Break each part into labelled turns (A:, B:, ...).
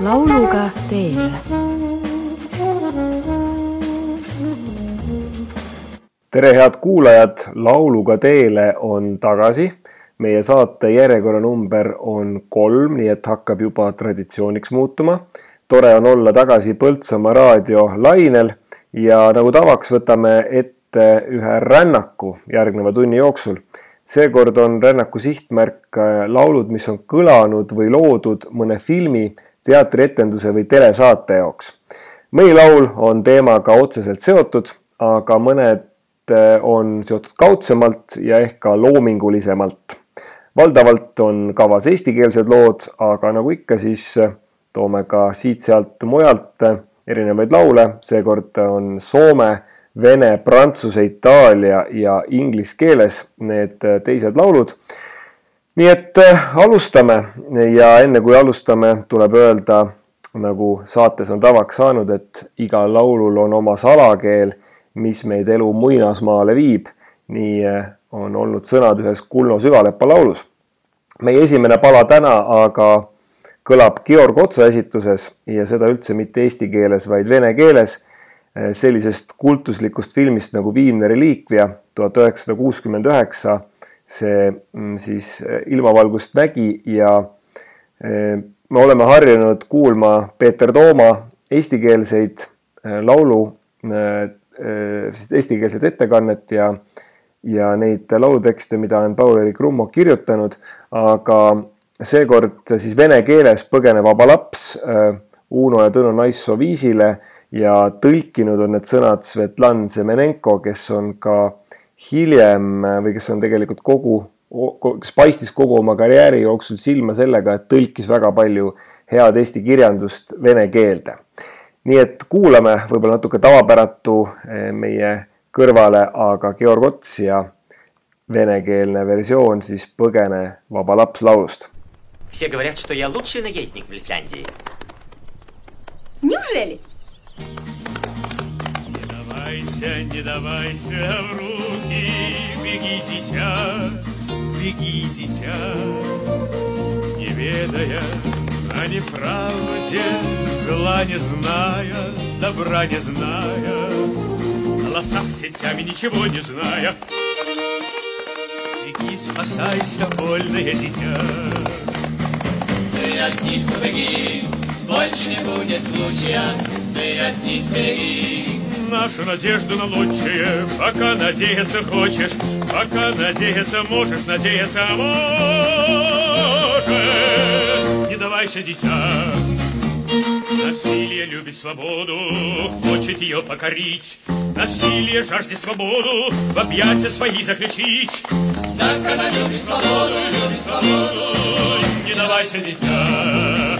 A: lauluga teele. tere, head kuulajad, Lauluga teele on tagasi. meie saate järjekorranumber on kolm, nii et hakkab juba traditsiooniks muutuma. tore on olla tagasi Põltsamaa raadio lainel ja nagu tavaks, võtame ette ühe rännaku järgneva tunni jooksul seekord on rännaku sihtmärk äh, laulud, mis on kõlanud või loodud mõne filmi, teatrietenduse või telesaate jaoks. mõni laul on teemaga otseselt seotud, aga mõned äh, on seotud kaudsemalt ja ehk ka loomingulisemalt. valdavalt on kavas eestikeelsed lood, aga nagu ikka, siis äh, toome ka siit-sealt mujalt erinevaid laule, seekord on Soome vene, prantsuse, itaalia ja inglise keeles need äh, teised laulud. nii et äh, alustame ja enne kui alustame, tuleb öelda, nagu saates on tavaks saanud, et igal laulul on oma salakeel, mis meid elu muinasmaale viib. nii äh, on olnud sõnad ühes Kulno süvalepa laulus. meie esimene pala täna aga kõlab Georg Otsa esituses ja seda üldse mitte eesti keeles, vaid vene keeles sellisest kultuslikust filmist nagu Viimne reliikvia tuhat üheksasada kuuskümmend üheksa. see mm, siis eh, ilmavalgust nägi ja eh, me oleme harjunud kuulma Peeter Tooma eestikeelseid laulu, eestikeelset ettekannet ja, ja neid laulutekste, mida on Paul-Eerik Rummo kirjutanud, aga seekord siis vene keeles põgenev vaba laps Uno ja Tõnu Naissoo viisile ja tõlkinud on need sõnad Svetlan Semenenko, kes on ka hiljem või kes on tegelikult kogu, kes paistis kogu oma karjääri jooksul silma sellega, et tõlkis väga palju head eesti kirjandust vene keelde. nii et kuulame võib-olla natuke tavapäratu eh, meie kõrvale, aga Georg Ots ja venekeelne versioon siis Põgene vaba laps laulust.
B: Все говорят, что я лучший наездник в Лифляндии.
C: Неужели?
D: Давайся, не давайся в руки, беги, дитя, беги, дитя, не ведая о неправде, зла не зная, добра не зная, о лосах сетями ничего не зная. Беги, спасайся, вольное дитя.
E: Ты от них побеги, больше не будет случая, ты от них сбереги.
D: Нашу надежду на лучшее, пока надеяться хочешь, пока надеяться можешь, надеяться можешь. Не давайся, дитя. Насилие любит свободу, хочет ее покорить. Насилие жаждет свободу, в объятия свои заключить.
E: Так она любит свободу, любит свободу.
D: Не давайся, дитя.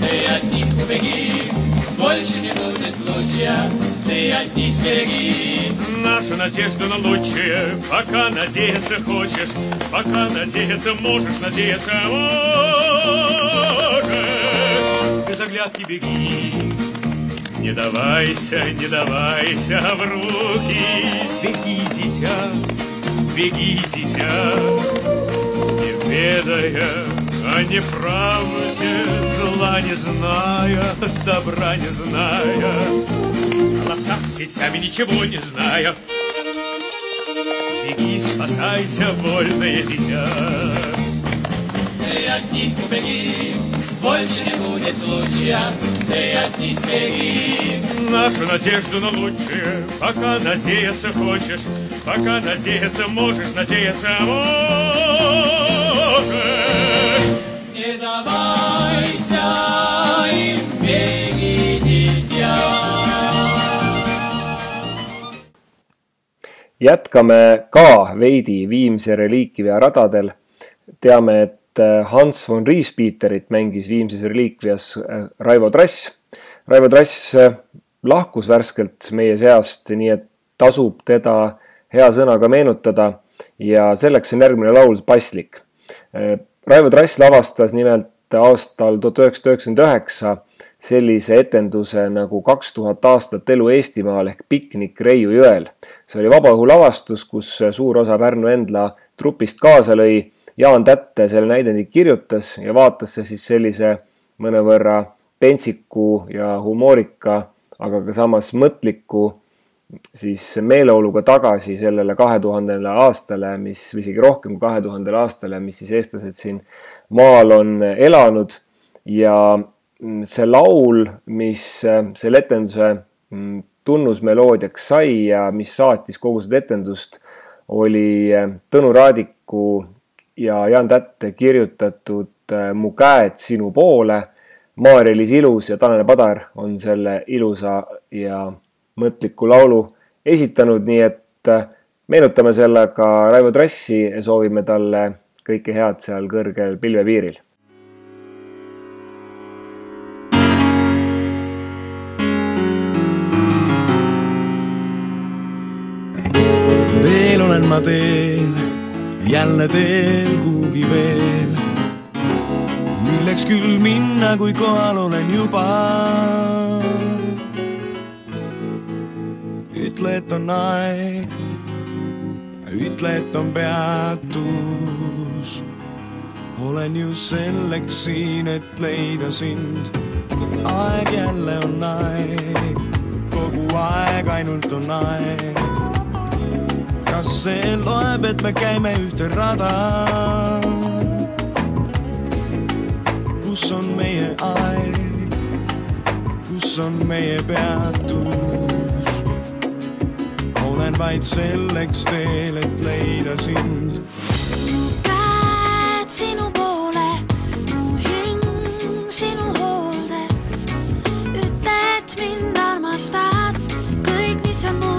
E: Ты от них убеги, больше не будет случая, ты от них сбереги.
D: Нашу надежду на лучшее, пока надеяться хочешь, пока надеяться можешь, надеяться можешь. Без оглядки беги, не давайся, не давайся в руки. Беги, дитя, беги, дитя, не ведая о неправде, зла не зная, добра не зная, о лосах сетями ничего не зная. Беги, спасайся, вольное дитя.
E: Ты от них убеги, больше не будет случая, ты от них сбереги.
D: Нашу надежду на лучшее, пока надеяться хочешь, пока надеяться можешь, надеяться можешь.
A: Jätkame ka veidi Viimse reliikvia radadel. teame, et äh, Hans von Riispeterit mängis Viimses reliikvias äh, Raivo Trass. Raivo Trass äh, lahkus värskelt meie seast, nii et tasub teda hea sõnaga meenutada ja selleks on järgmine laul Paslik. Raivo Trass lavastas nimelt aastal tuhat üheksasada üheksakümmend üheksa sellise etenduse nagu Kaks tuhat aastat elu Eestimaal ehk Piknik Reiu jõel. see oli vabaõhulavastus, kus suur osa Pärnu Endla trupist kaasa lõi Jaan Tätte selle näidendi kirjutas ja vaatas see siis sellise mõnevõrra pentsiku ja humoorika, aga ka samas mõtliku siis meeleoluga tagasi sellele kahe tuhandele aastale, mis, või isegi rohkem kui kahe tuhandele aastale, mis siis eestlased siin maal on elanud ja see laul, mis selle etenduse tunnusmeloodiaks sai ja mis saatis kogu seda etendust, oli Tõnu Raadiku ja Jaan Tätte kirjutatud Mu käed sinu poole. Maarja-Liis Ilus ja Tanel Padar on selle ilusa ja mõtliku laulu esitanud, nii et äh, meenutame sellega Raivo Trassi ja soovime talle kõike head seal kõrgel pilvepiiril.
F: Jälle teel kuhugi veel, milleks küll minna, kui kohal olen juba ütle, et on aeg, ütle, et on peatus. olen ju selleks siin, et leida sind. aeg jälle on aeg, kogu aeg ainult on aeg. Kas see loeb, et me käime ühte rada? kus on meie aeg, kus on meie peatus? olen vaid selleks teel, et leida sind.
G: käed sinu poole, mu hing sinu hoolde. ütle, et mind armastad, kõik, mis on mu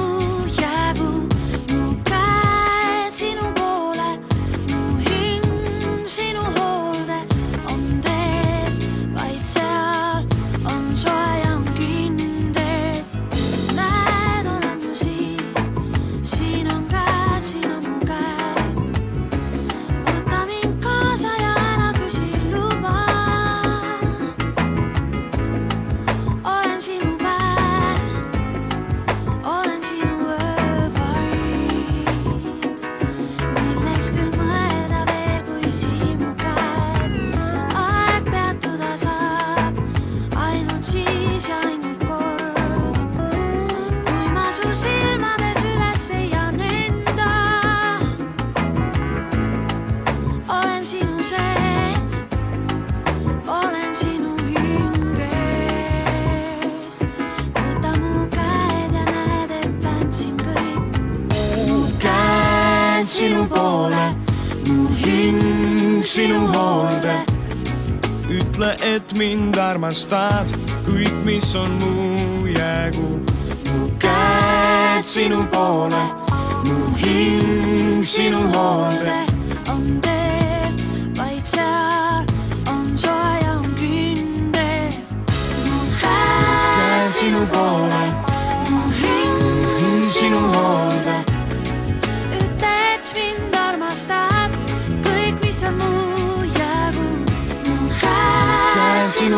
G: sinu poole, mu hing sinu hoolde.
F: ütle, et mind armastad, kõik, mis on mu jäägu. mu käed sinu poole, mu hing sinu hoolde.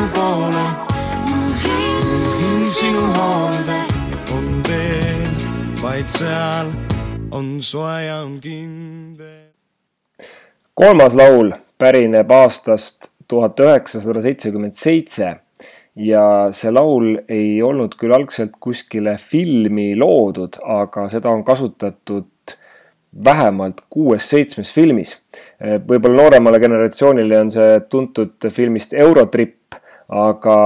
F: Sinu poole, sinu hoolde.
G: on
F: teel, vaid seal on soe ja on kindel.
A: kolmas laul pärineb aastast tuhat üheksasada seitsekümmend seitse ja see laul ei olnud küll algselt kuskile filmi loodud, aga seda on kasutatud vähemalt kuues-seitsmes filmis. võib-olla nooremale generatsioonile on see tuntud filmist Eurotrip, aga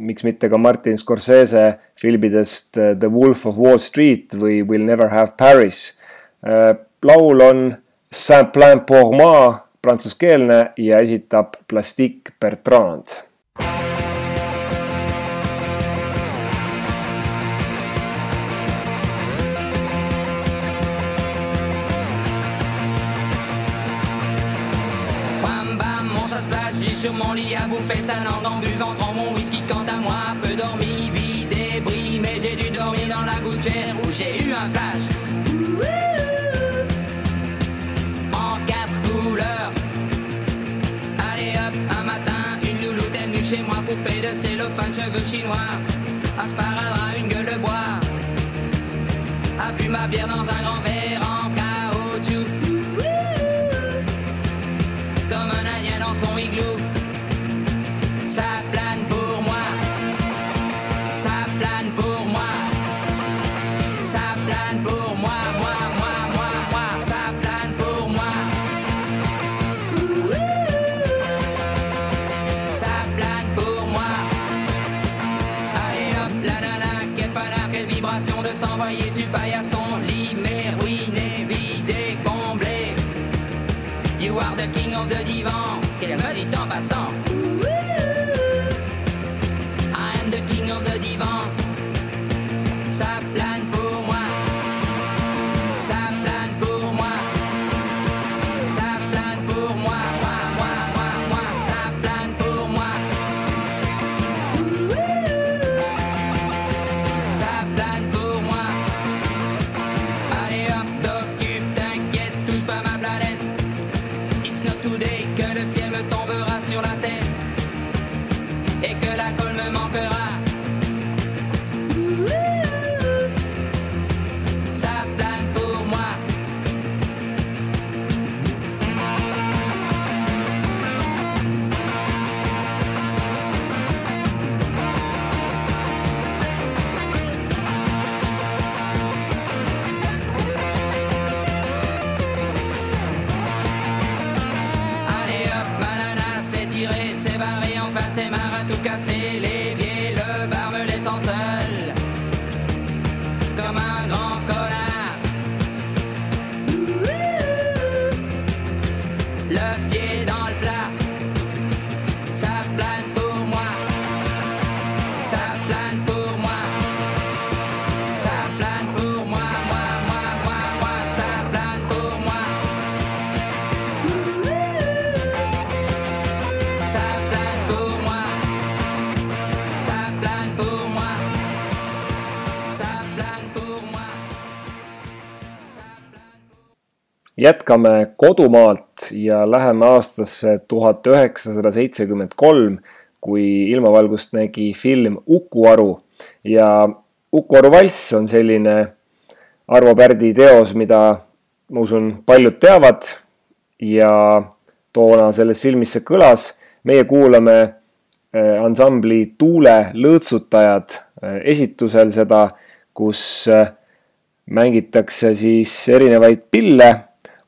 A: miks mitte ka Martin Scorsese filmidest The Wolf of Wall Street või Will Never Have Paris. laul on Saint Plein pour moi prantsuskeelne ja esitab Plastique Bertrand
H: sur mon lit à bouffer sa langue en buvant mon whisky. Quant à moi, peu dormi, vie débris, mais j'ai dû dormir dans la gouttière où j'ai eu un flash. En quatre couleurs. Allez hop, un matin, une louloute est venue chez moi, poupée de cellophane, cheveux chinois. Un sparadrap, une gueule de bois. A bu ma bière dans un grand verre payaso
A: jätkame kodumaalt ja läheme aastasse tuhat üheksasada seitsekümmend kolm, kui ilmavalgust nägi film Uku Aru ja Uku Aru valss on selline Arvo Pärdi teos, mida ma usun, paljud teavad. Ja toona selles filmis see kõlas. meie kuulame eh, ansambli Tuule lõõtsutajad eh, esitusel seda, kus eh, mängitakse siis erinevaid pille.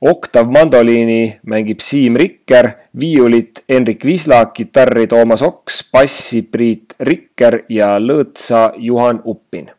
A: Oktav mandoliini mängib Siim Rikker, viiulit Henrik Visla, kitarri Toomas Oks, bassi Priit Rikker ja lõõtsa Juhan Uppin.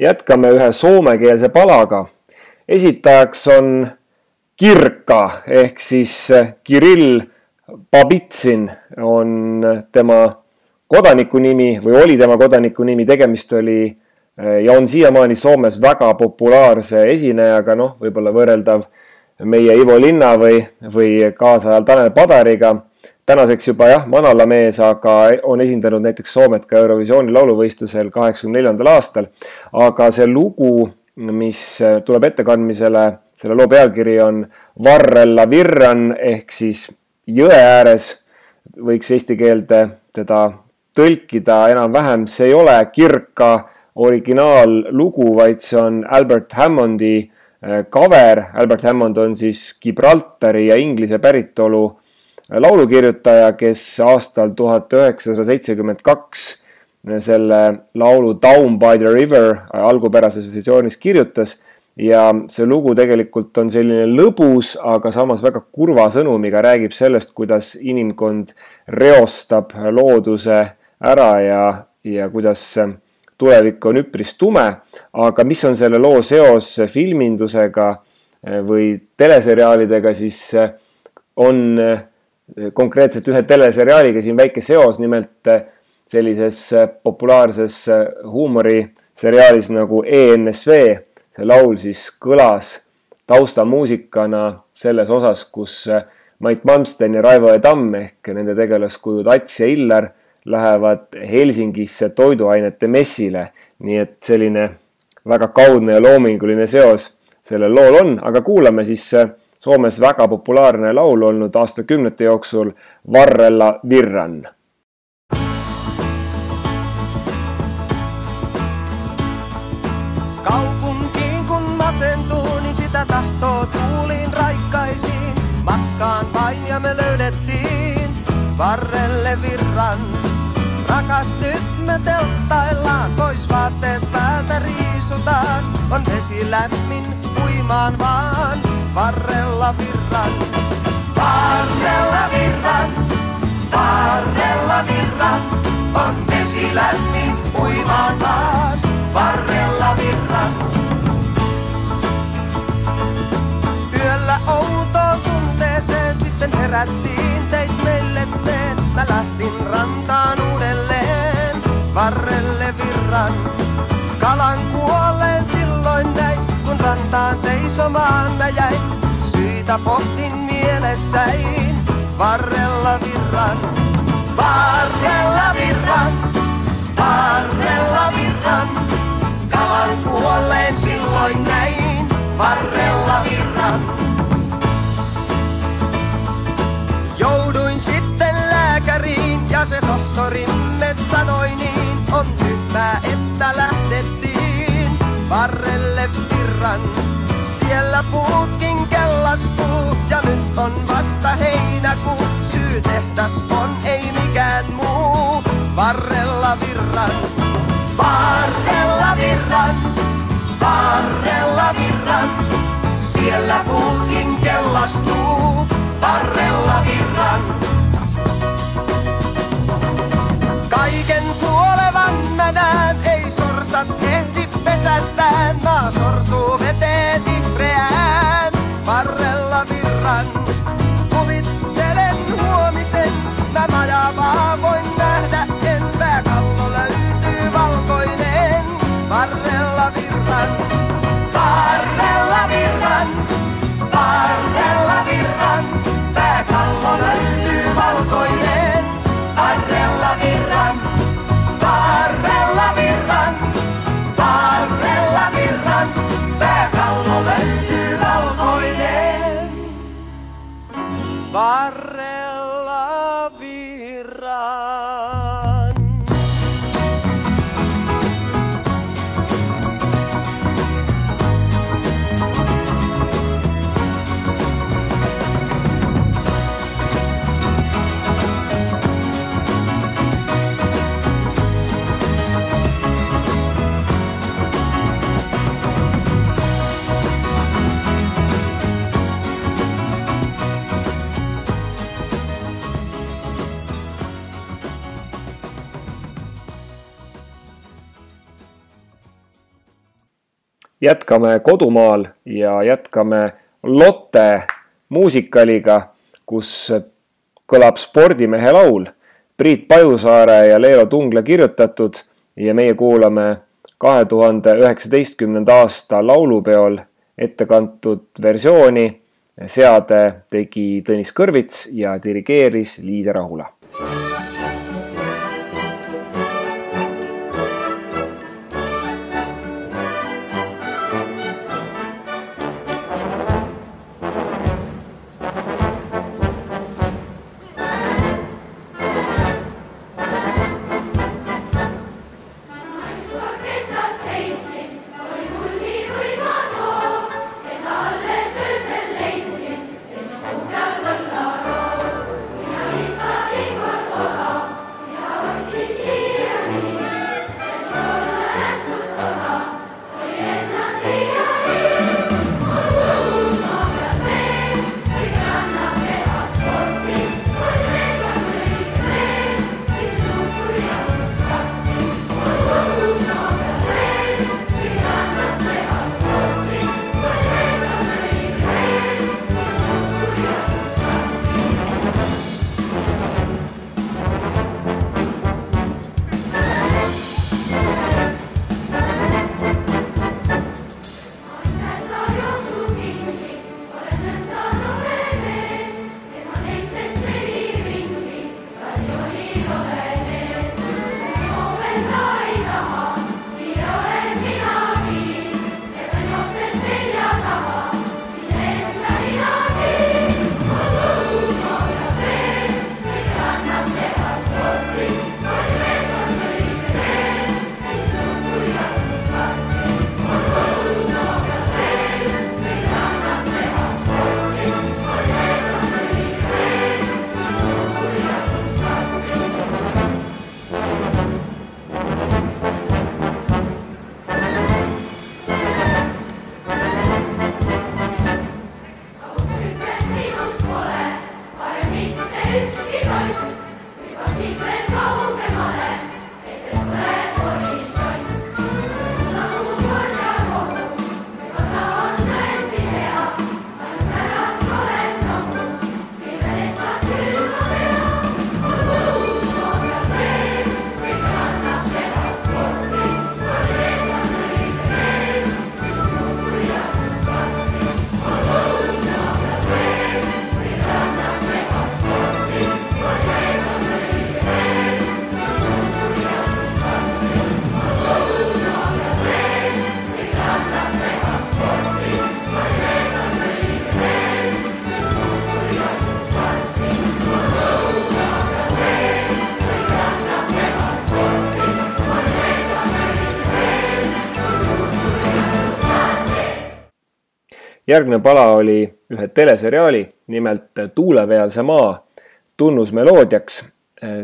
A: Jätkame ühe soomekeelse palaga. esitajaks on Kirka ehk siis Kirill Babitsin on tema kodanikunimi või oli tema kodanikunimi, tegemist oli ja on siiamaani Soomes väga populaarse esinejaga, noh, võib-olla võrreldav meie Ivo Linna või, või kaasajal Tanel Padariga. Tänaseks juba jah, manala mees, aga on esindanud näiteks Soomet ka Eurovisiooni lauluvõistlusel kaheksakümne neljandal aastal. aga see lugu, mis tuleb ettekandmisele, selle loo pealkiri on Varrella Virran ehk siis jõe ääres, võiks eesti keelde teda tõlkida enam-vähem, see ei ole Kirka originaallugu, vaid see on Albert Hammondi cover. Äh, Albert Hammond on siis Gibraltari ja Inglise päritolu laulukirjutaja, kes aastal tuhat üheksasada seitsekümmend kaks selle laulu Down by the river algupärases versioonis kirjutas. Ja see lugu tegelikult on selline lõbus, aga samas väga kurva sõnumiga, räägib sellest, kuidas inimkond reostab looduse ära ja, ja kuidas tulevik on üpris tume, aga mis on selle loo seos filmindusega või teleseriaalidega, siis on konkreetselt ühe teleseriaaliga siin väike seos, nimelt sellises populaarses huumoriseriaalis nagu ENSV. see laul siis kõlas taustamuusikana selles osas, kus Mait Malmsten ja Raivo E. Tamm ehk nende tegelaskujud Ats ja Illar lähevad Helsingisse toiduainete messile. nii et selline väga kaudne ja loominguline seos sellel lool on, aga kuulame siis äh, Soomes väga populaarne laul olnud aastakümnete jooksul Varrella Virran
I: Kaupunkiin kun masentuu, niin sitä tahtoo tuuliin raikkaisiin. Matkaan vain ja me löydettiin varrelle virran. Rakas nyt me telttaillaan, pois vaatteet päältä riisutaan. On vesi lämmin, uimaan vaan, varrella virran. Varrella virran, varrella virran. On vesi lämmin, uimaan varrella virran. Yöllä outoon tunteeseen sitten herättiin, teit meille teen. Mä lähdin rantaan uudelleen, varrelle virran. Kalan kuolleen rantaan seisomaan mä jäin. Syitä pohdin mielessäin, varrella virran. Varrella virran, varrella virran. Kalan kuolleen silloin näin, varrella virran. Jouduin sitten lääkäriin ja se tohtorimme sanoi niin, on tyhmää, että lähdettiin varrelle virran. Siellä puutkin kellastuu ja nyt on vasta heinäkuu. Syytehdas on ei mikään muu, varrella virran. Varrella virran, varrella virran. Siellä puutkin kellastuu, varrella virran.
A: Jätkame kodumaal ja jätkame Lotte muusikaliga, kus kõlab spordimehe laul. Priit Pajusaare ja Leelo Tungla kirjutatud ja meie kuulame kahe tuhande üheksateistkümnenda aasta laulupeol ette kantud versiooni. seade tegi Tõnis Kõrvits ja dirigeeris Liide Rahula järgmine pala oli ühe teleseriaali, nimelt Tuulepealse maa tunnusmeloodiaks.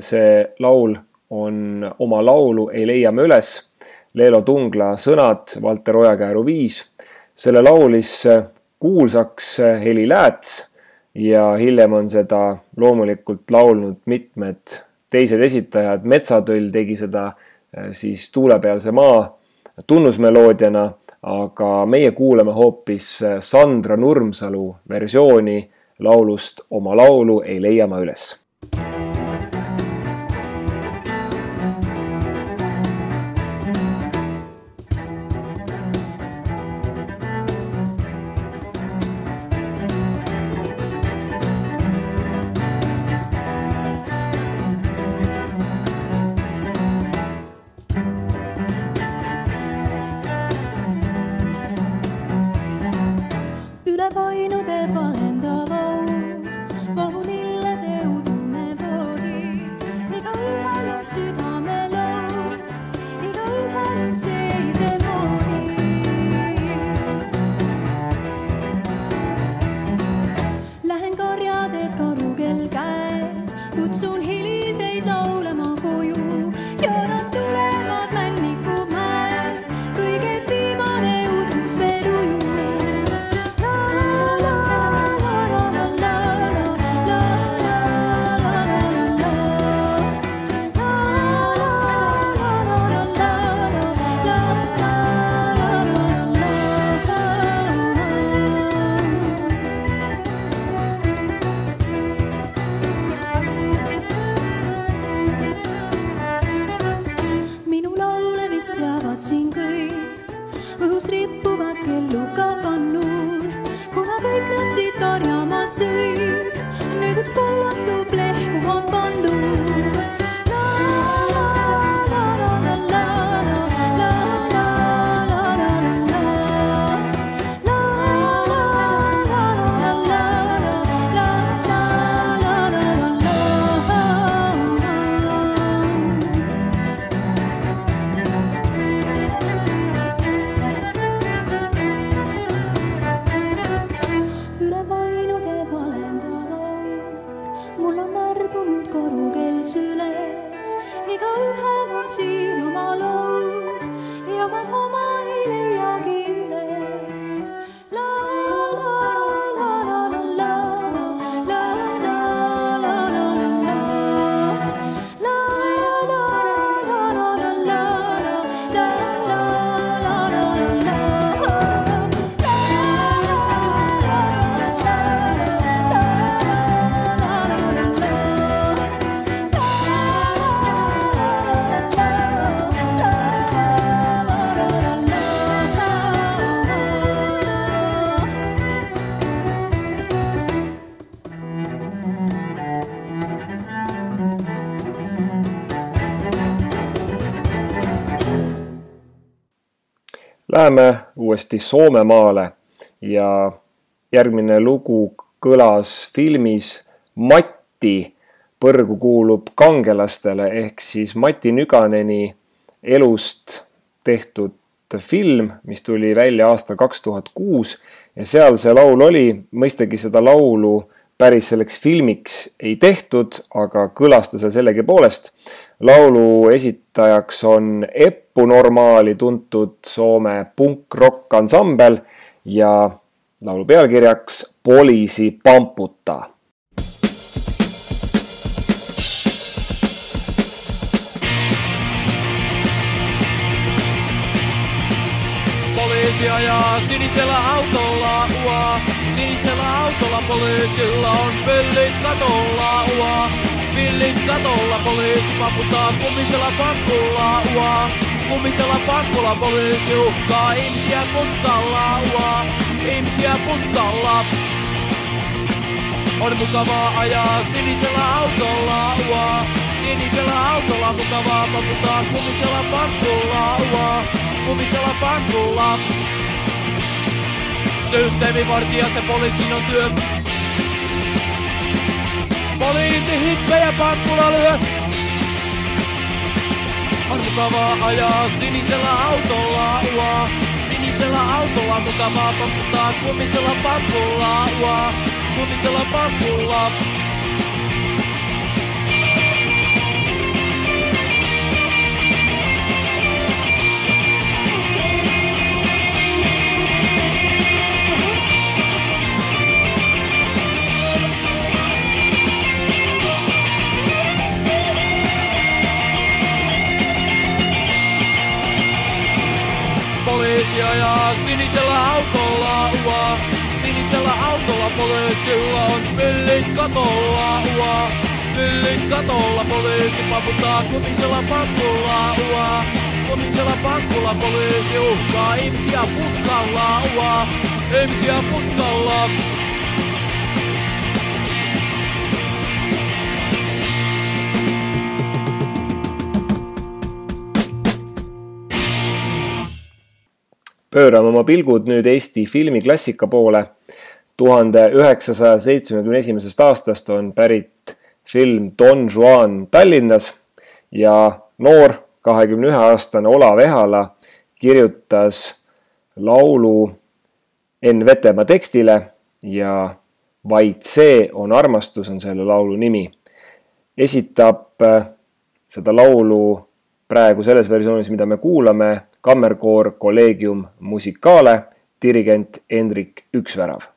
A: see laul on Oma laulu ei leia me üles. Leelo Tungla sõnad, Valter Ojakääru viis. selle laulis kuulsaks Heli Lääts ja hiljem on seda loomulikult laulnud mitmed teised esitajad. Metsatöll tegi seda siis Tuulepealse maa tunnusmeloodiana aga meie kuulame hoopis Sandra Nurmsalu versiooni laulust Oma laulu ei leia ma üles Läheme uuesti Soomemaale ja järgmine lugu kõlas filmis Matti põrgu kuulub kangelastele ehk siis Mati Nüganeni elust tehtud film, mis tuli välja aastal kaks tuhat kuus ja seal see laul oli. mõistagi seda laulu päris selleks filmiks ei tehtud, aga kõlas ta seal sellegipoolest. laulu esitajaks on Eppu Normaali tuntud Soome punk-rock ansambel ja laulu pealkirjaks Poliisi pamputa
J: Poliisi ajaa sinisellä autolla ua. Sinisellä autolla poliisilla on pillit katolla ua. Pillit katolla poliisi paputtaa kumisella pakkulla ua. Kumisella pakkulla poliisi uhkaa ihmisiä putkalla ua. Ihmisiä putkalla. On mukavaa ajaa sinisellä autolla ua. Sinisellä autolla mukavaa paputtaa kumisella pakkulla ua. Kumisella pakkulla. Systeemivartija se poliisin on työ. Poliisi hippejä pakkulla lyö. On mukavaa ajaa sinisellä autolla ua. Sinisellä autolla mukavaa pamputtaa kumisella pakkulla ua. Kumisella pakkulla. Poliisi ajaa sinisellä autolla ua. Sinisellä autolla poliisilla on pillit katolla ua. Pillit katolla poliisi paputtaa kumisella pakkulla ua. Kumisella pakkulla poliisi uhkaa ihmisiä putkalla ua. Ihmisiä putkalla.
A: Pöörame oma pilgud nüüd Eesti filmiklassika poole. tuhande üheksasaja seitsmekümne esimesest aastast on pärit film Don Juan Tallinnas ja noor kahekümne ühe aastane Olav Ehala kirjutas laulu Enn Vetemaa tekstile ja Vaid see on armastus on selle laulu nimi. esitab äh, seda laulu praegu selles versioonis, mida me kuulame, kammerkoor Collegium Musicale, dirigent Hendrik Üksvärav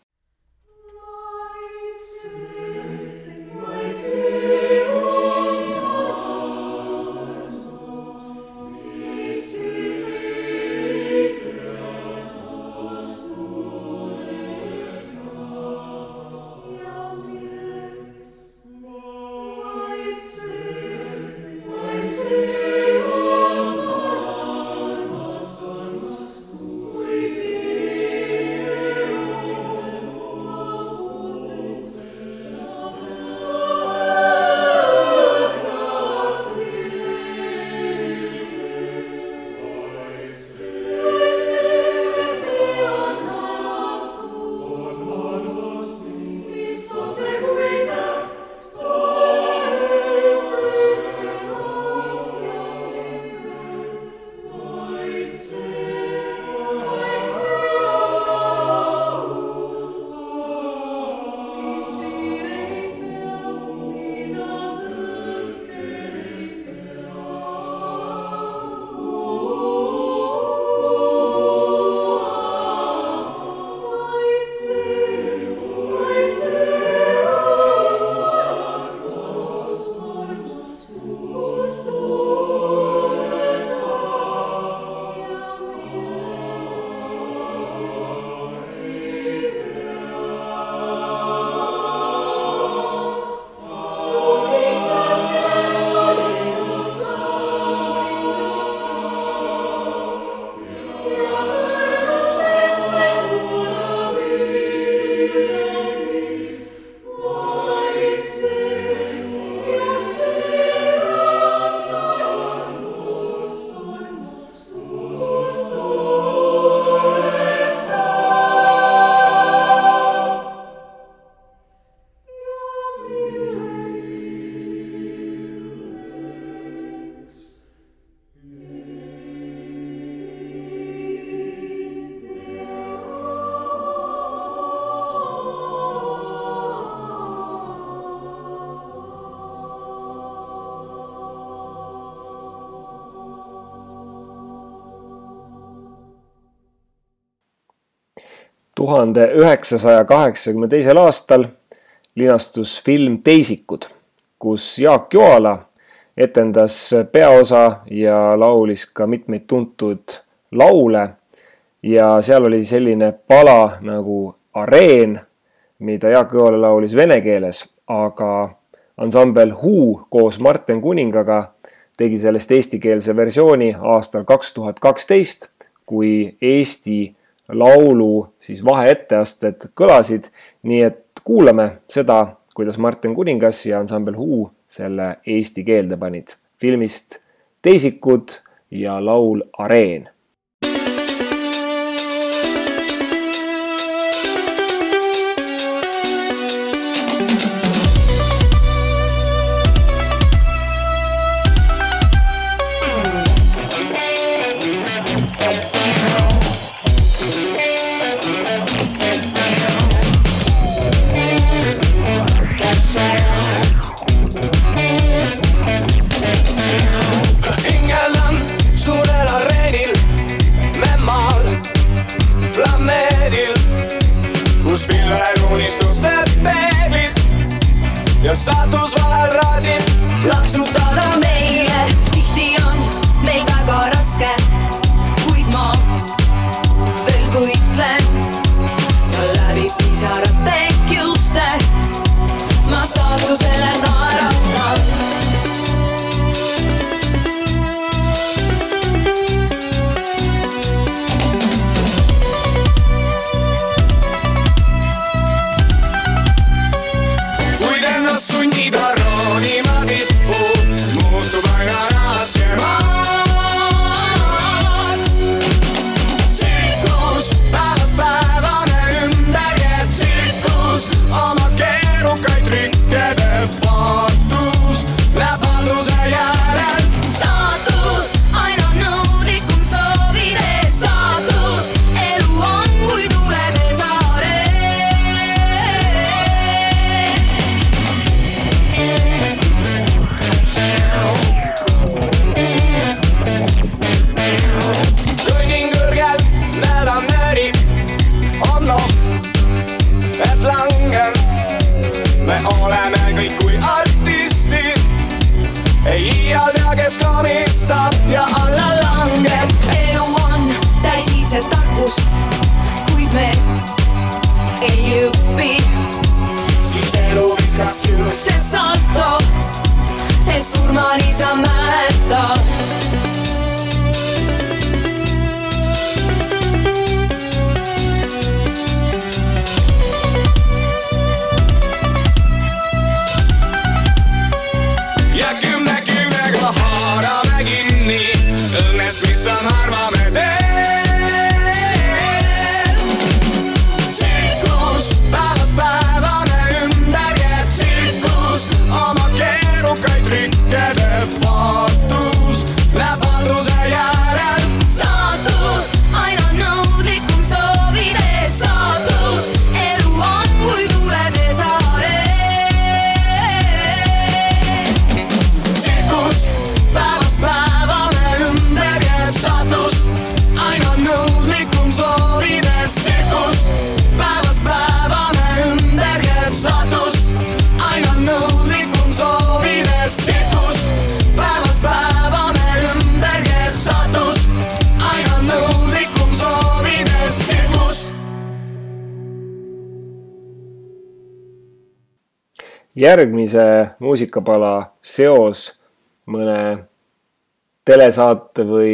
A: tuhande üheksasaja kaheksakümne teisel aastal linastus film Teisikud, kus Jaak Joala etendas peaosa ja laulis ka mitmeid tuntud laule. ja seal oli selline pala nagu Areen, mida Jaak Joala laulis vene keeles, aga ansambel Who koos Martin Kuningaga tegi sellest eestikeelse versiooni aastal kaks tuhat kaksteist, kui Eesti laulu siis vaheetteasted kõlasid, nii et kuulame seda, kuidas Martin Kuningas ja ansambel Who selle eesti keelde panid. filmist Teisikud ja laul Areen
I: ja saatus vahel raadib.
K: laksutada
A: järgmise muusikapala seos mõne telesaate või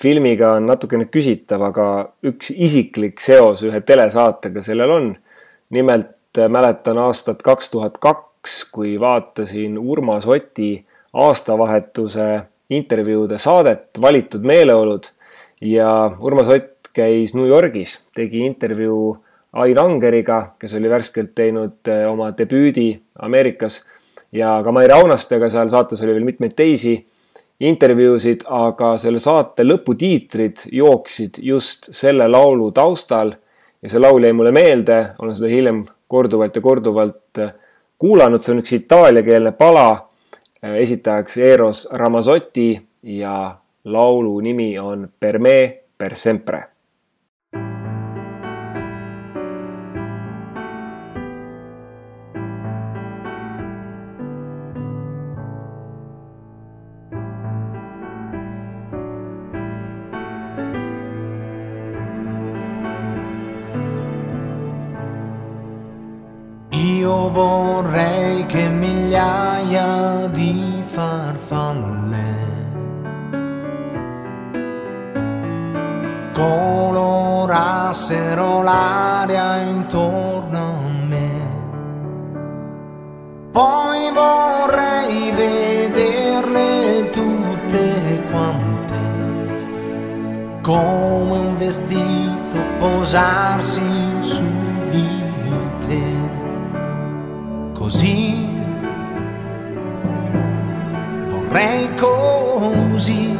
A: filmiga on natukene küsitav, aga üks isiklik seos ühe telesaatega sellel on. nimelt äh, mäletan aastat kaks tuhat kaks, kui vaatasin Urmas Oti aastavahetuse intervjuude saadet Valitud meeleolud ja Urmas Ott käis New Yorgis, tegi intervjuu Ain Angeriga, kes oli värskelt teinud äh, oma debüüdi Ameerikas ja ka Mai Raunastega seal saates oli veel mitmeid teisi intervjuusid, aga selle saate lõputiitrid jooksid just selle laulu taustal ja see laul jäi mulle meelde, olen seda hiljem korduvalt ja korduvalt äh, kuulanud, see on üks itaaliakeelne pala, esitajaks Eros Ramazzotti ja laulu nimi on Per me per sempre
C: vorrei che migliaia di farfalle colorassero l'aria intorno a me. Poi vorrei vederle tutte quante, come un vestito posarsi Così. Vorrei così,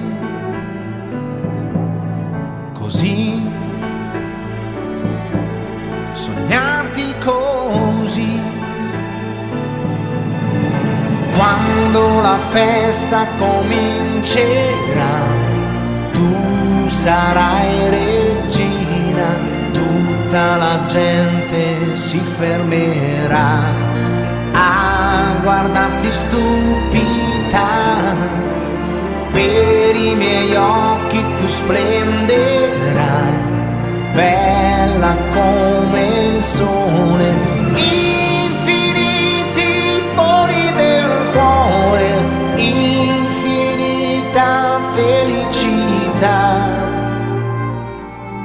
C: così. Sognarti così. Quando la festa comincerà, tu sarai regina, tutta la gente si fermerà a guardarti stupita. Per i miei occhi tu splenderai bella come il sole, infiniti pori del cuore, infinita felicità.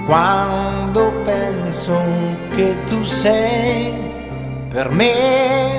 C: Quando penso che tu sei per me,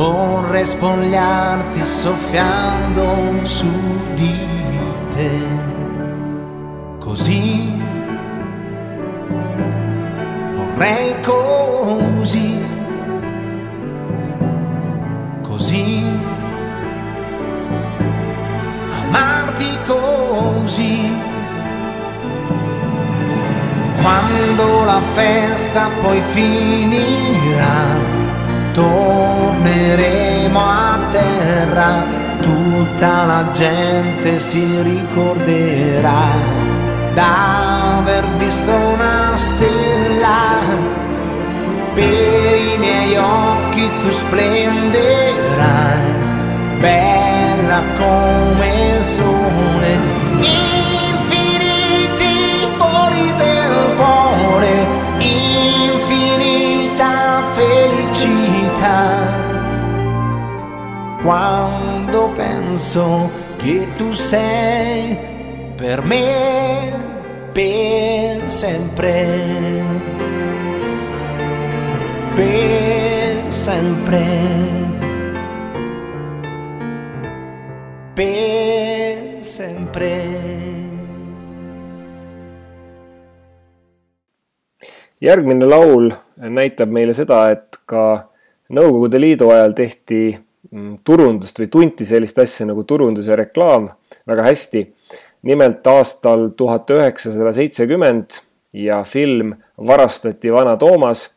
C: vorrei spogliarti soffiando su di te, così. Vorrei così, così, amarti così. Quando la festa poi finirà, torneremo a terra, tutta la gente si ricorderà d'aver visto una stella. Per i miei occhi tu splenderai, bella come il sole, infiniti fuori del cuore, infinita felicità. Quando penso che tu sei per me, per sempre, per sempre, per sempre.
A: järgmine laul näitab meile seda, et ka Nõukogude Liidu ajal tehti mm, turundust või tunti sellist asja nagu turundus ja reklaam väga hästi. nimelt aastal tuhat üheksasada seitsekümmend ja film Varastati vana Toomas.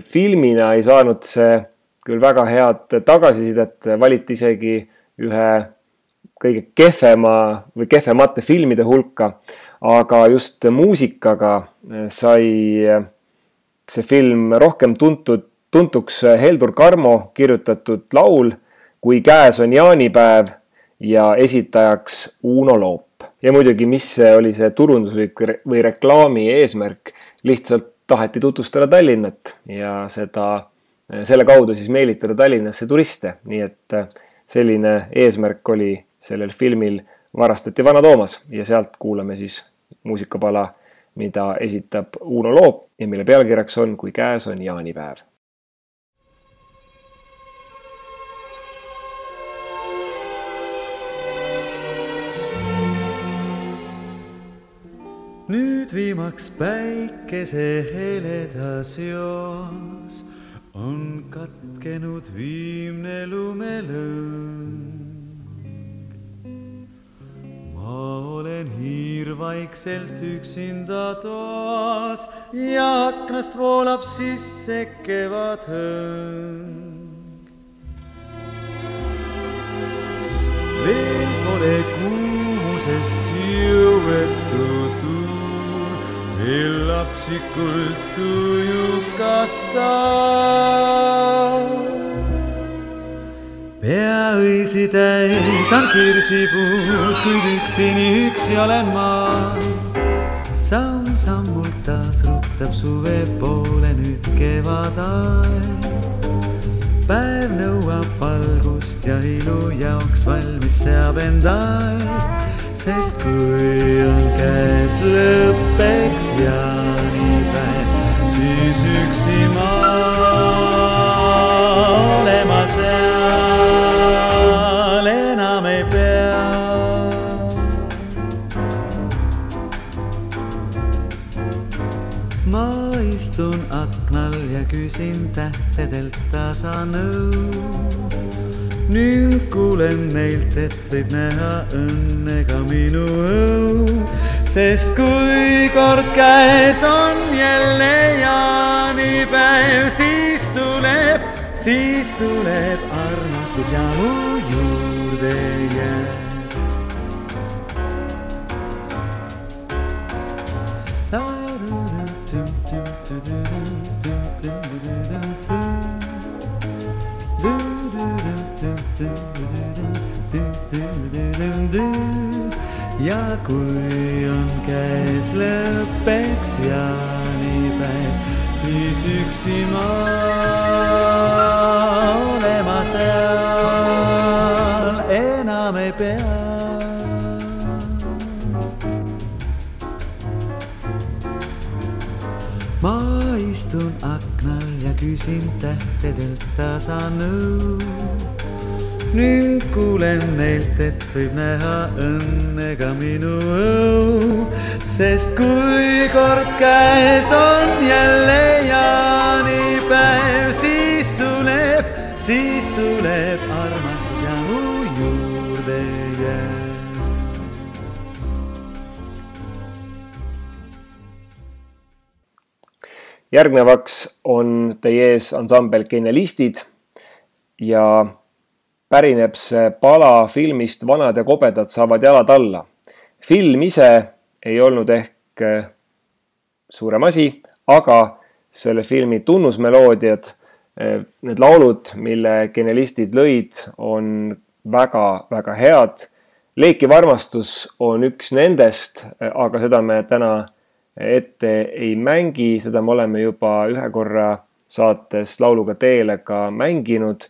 A: filmina ei saanud see küll väga head tagasisidet, valiti isegi ühe kõige kehvema või kehvemate filmide hulka, aga just muusikaga sai see film rohkem tuntud, tuntuks Heldur Karmo kirjutatud laul Kui käes on jaanipäev ja esitajaks Uno Loop. ja muidugi, mis oli see turunduslik või reklaami eesmärk, lihtsalt taheti tutvustada Tallinnat ja seda, selle kaudu siis meelitada Tallinnasse turiste, nii et selline eesmärk oli sellel filmil Varastati vana Toomas ja sealt kuulame siis muusikapala, mida esitab Uno Loop ja mille pealkirjaks on Kui käes on jaanipäev.
L: nüüd viimaks päikese heledas joas on katkenud viimne lumelõng. ma olen hiirvaikselt üksinda toas ja aknast voolab sisse kevadhõng. veel pole kuumusest jõuetu lapsikult tujukas ta. pea õisi täis on kirsipuud, kuid üksini üksi olen ma. samm-sammult taas rutab suve poole nüüd kevadaeg. päev nõuab valgust ja ilu jaoks valmis seab end aeg, sest kui on käes lõppeks jaanipäev, siis üksi ma olema seal enam ei pea. ma istun aknal ja küsin tähtedelt tasa nõu. Nüüd kuulen neilt, et võib näha õnne ka minu õu, sest kui kord käes on jälle jaanipäev, siis tuleb, siis tuleb armastus ja mu ja kui on käes lõppeks jaanipäev, siis üksi ma olema seal enam ei pea. ma istun aknal ja küsin tähtedelt tasa nõu nüüd kuulen neilt, et võib näha õnne ka minu õu, sest kui kord käes on jälle jaanipäev, siis tuleb, siis tuleb armastus ja mu juurde jääb.
A: järgnevaks on teie ees ansambel Genialistid ja pärineb see pala filmist Vanad ja kobedad saavad jalad alla. film ise ei olnud ehk eh, suurem asi, aga selle filmi tunnusmeloodiad, eh, need laulud, mille genialistid lõid, on väga-väga head. leekiv armastus on üks nendest, eh, aga seda me täna ette ei mängi, seda me oleme juba ühe korra saates Lauluga teele ka mänginud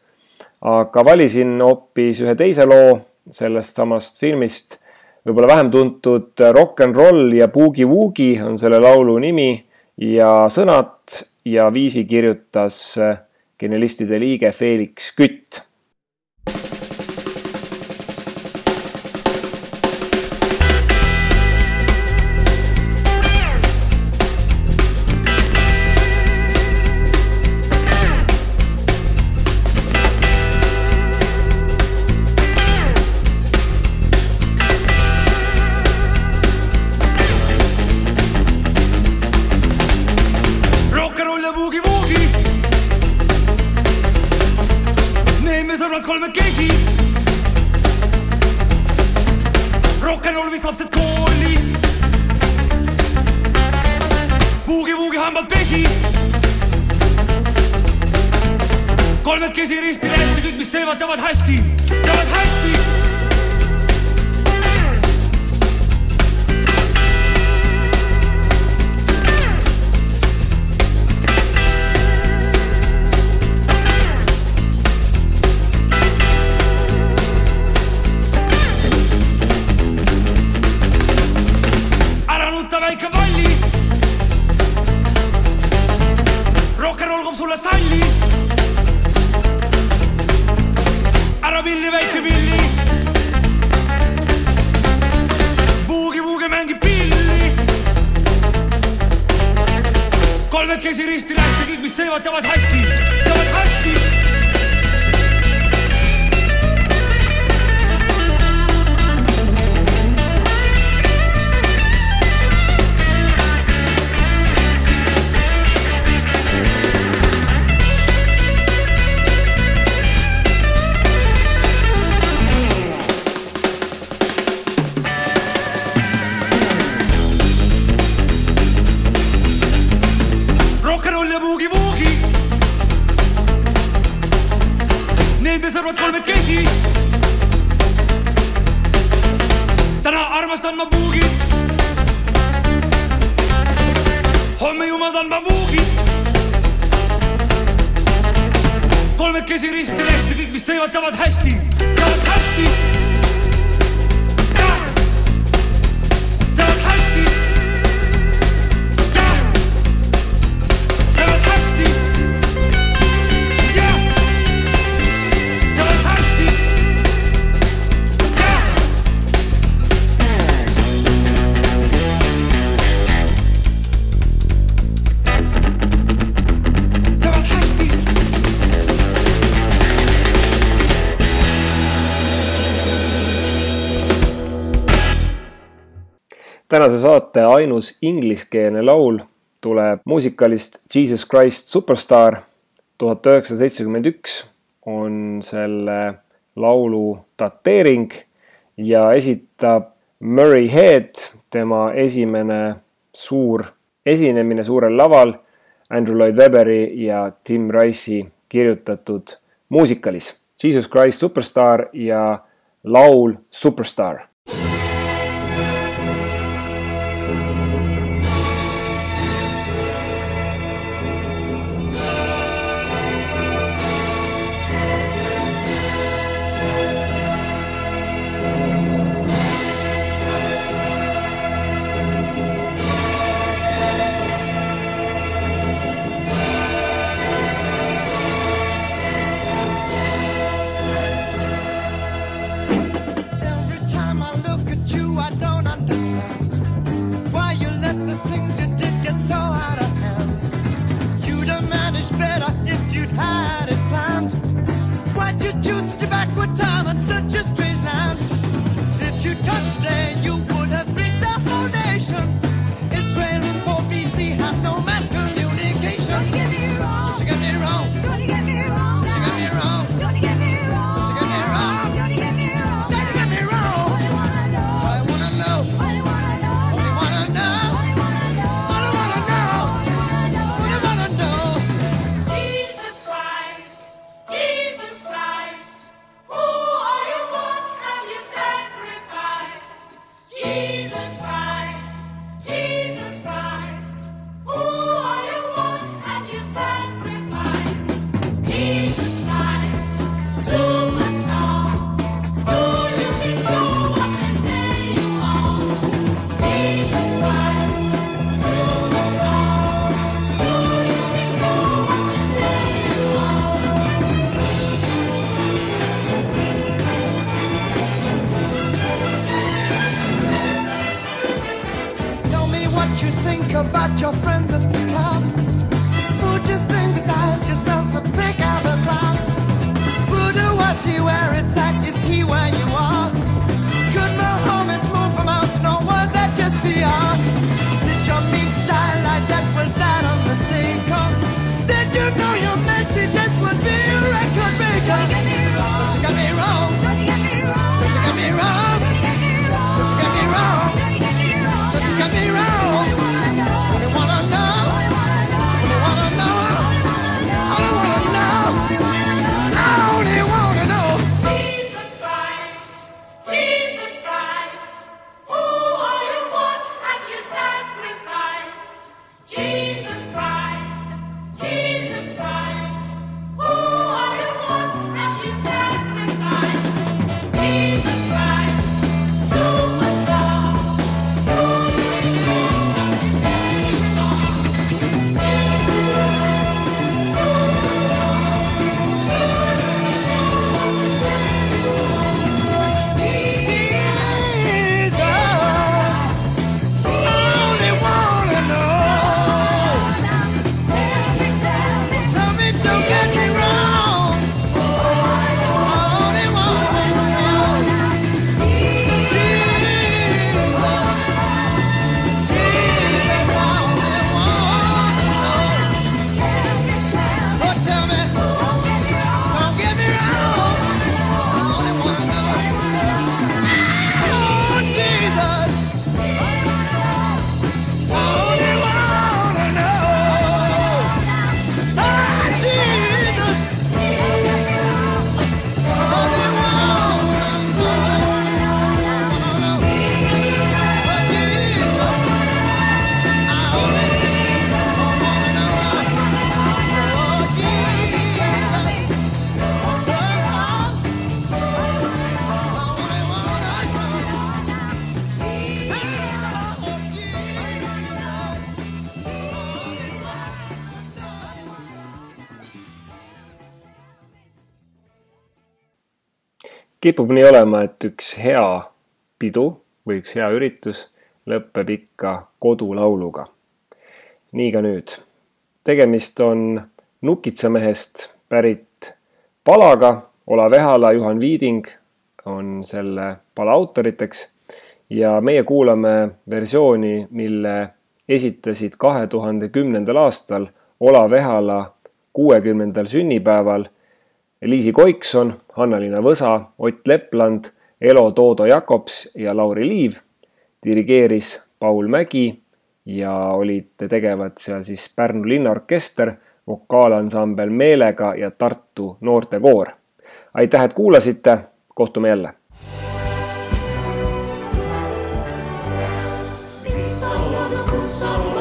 A: aga valisin hoopis ühe teise loo sellest samast filmist, võib-olla vähem tuntud Rock n Roll ja Boogie Woogie on selle laulu nimi ja sõnad. Ja viisi kirjutas genialistide liige Felix Kütt
C: tänase saate ainus ingliskeelne laul tuleb muusikalist Jesus Christ Superstar. tuhat üheksasada seitsekümmend üks on selle laulu dateering ja esitab Murray Head, tema esimene suur esinemine suurel laval Andrew Lloyd Webberi ja Tim Rice'i kirjutatud muusikalis Jesus Christ Superstar ja laul Superstar
A: kipub nii olema, et üks hea pidu või üks hea üritus lõpeb ikka kodulauluga. nii ka nüüd. tegemist on Nukitsamehest pärit palaga, Olav Ehala, Juhan Viiding on selle pala autoriteks ja meie kuulame versiooni, mille esitasid kahe tuhande kümnendal aastal Olav Ehala kuuekümnendal sünnipäeval Liisi Koikson, Hanna-Liina Võsa, Ott Lepland, Elo Toodo-Jakobs ja Lauri Liiv. dirigeeris Paul Mägi ja olid tegevad seal siis Pärnu linnaorkester, vokaalansambel Meelega ja Tartu noortekoor. aitäh, et kuulasite, kohtume jälle!
M: mis sa oled, kus
N: sa oled?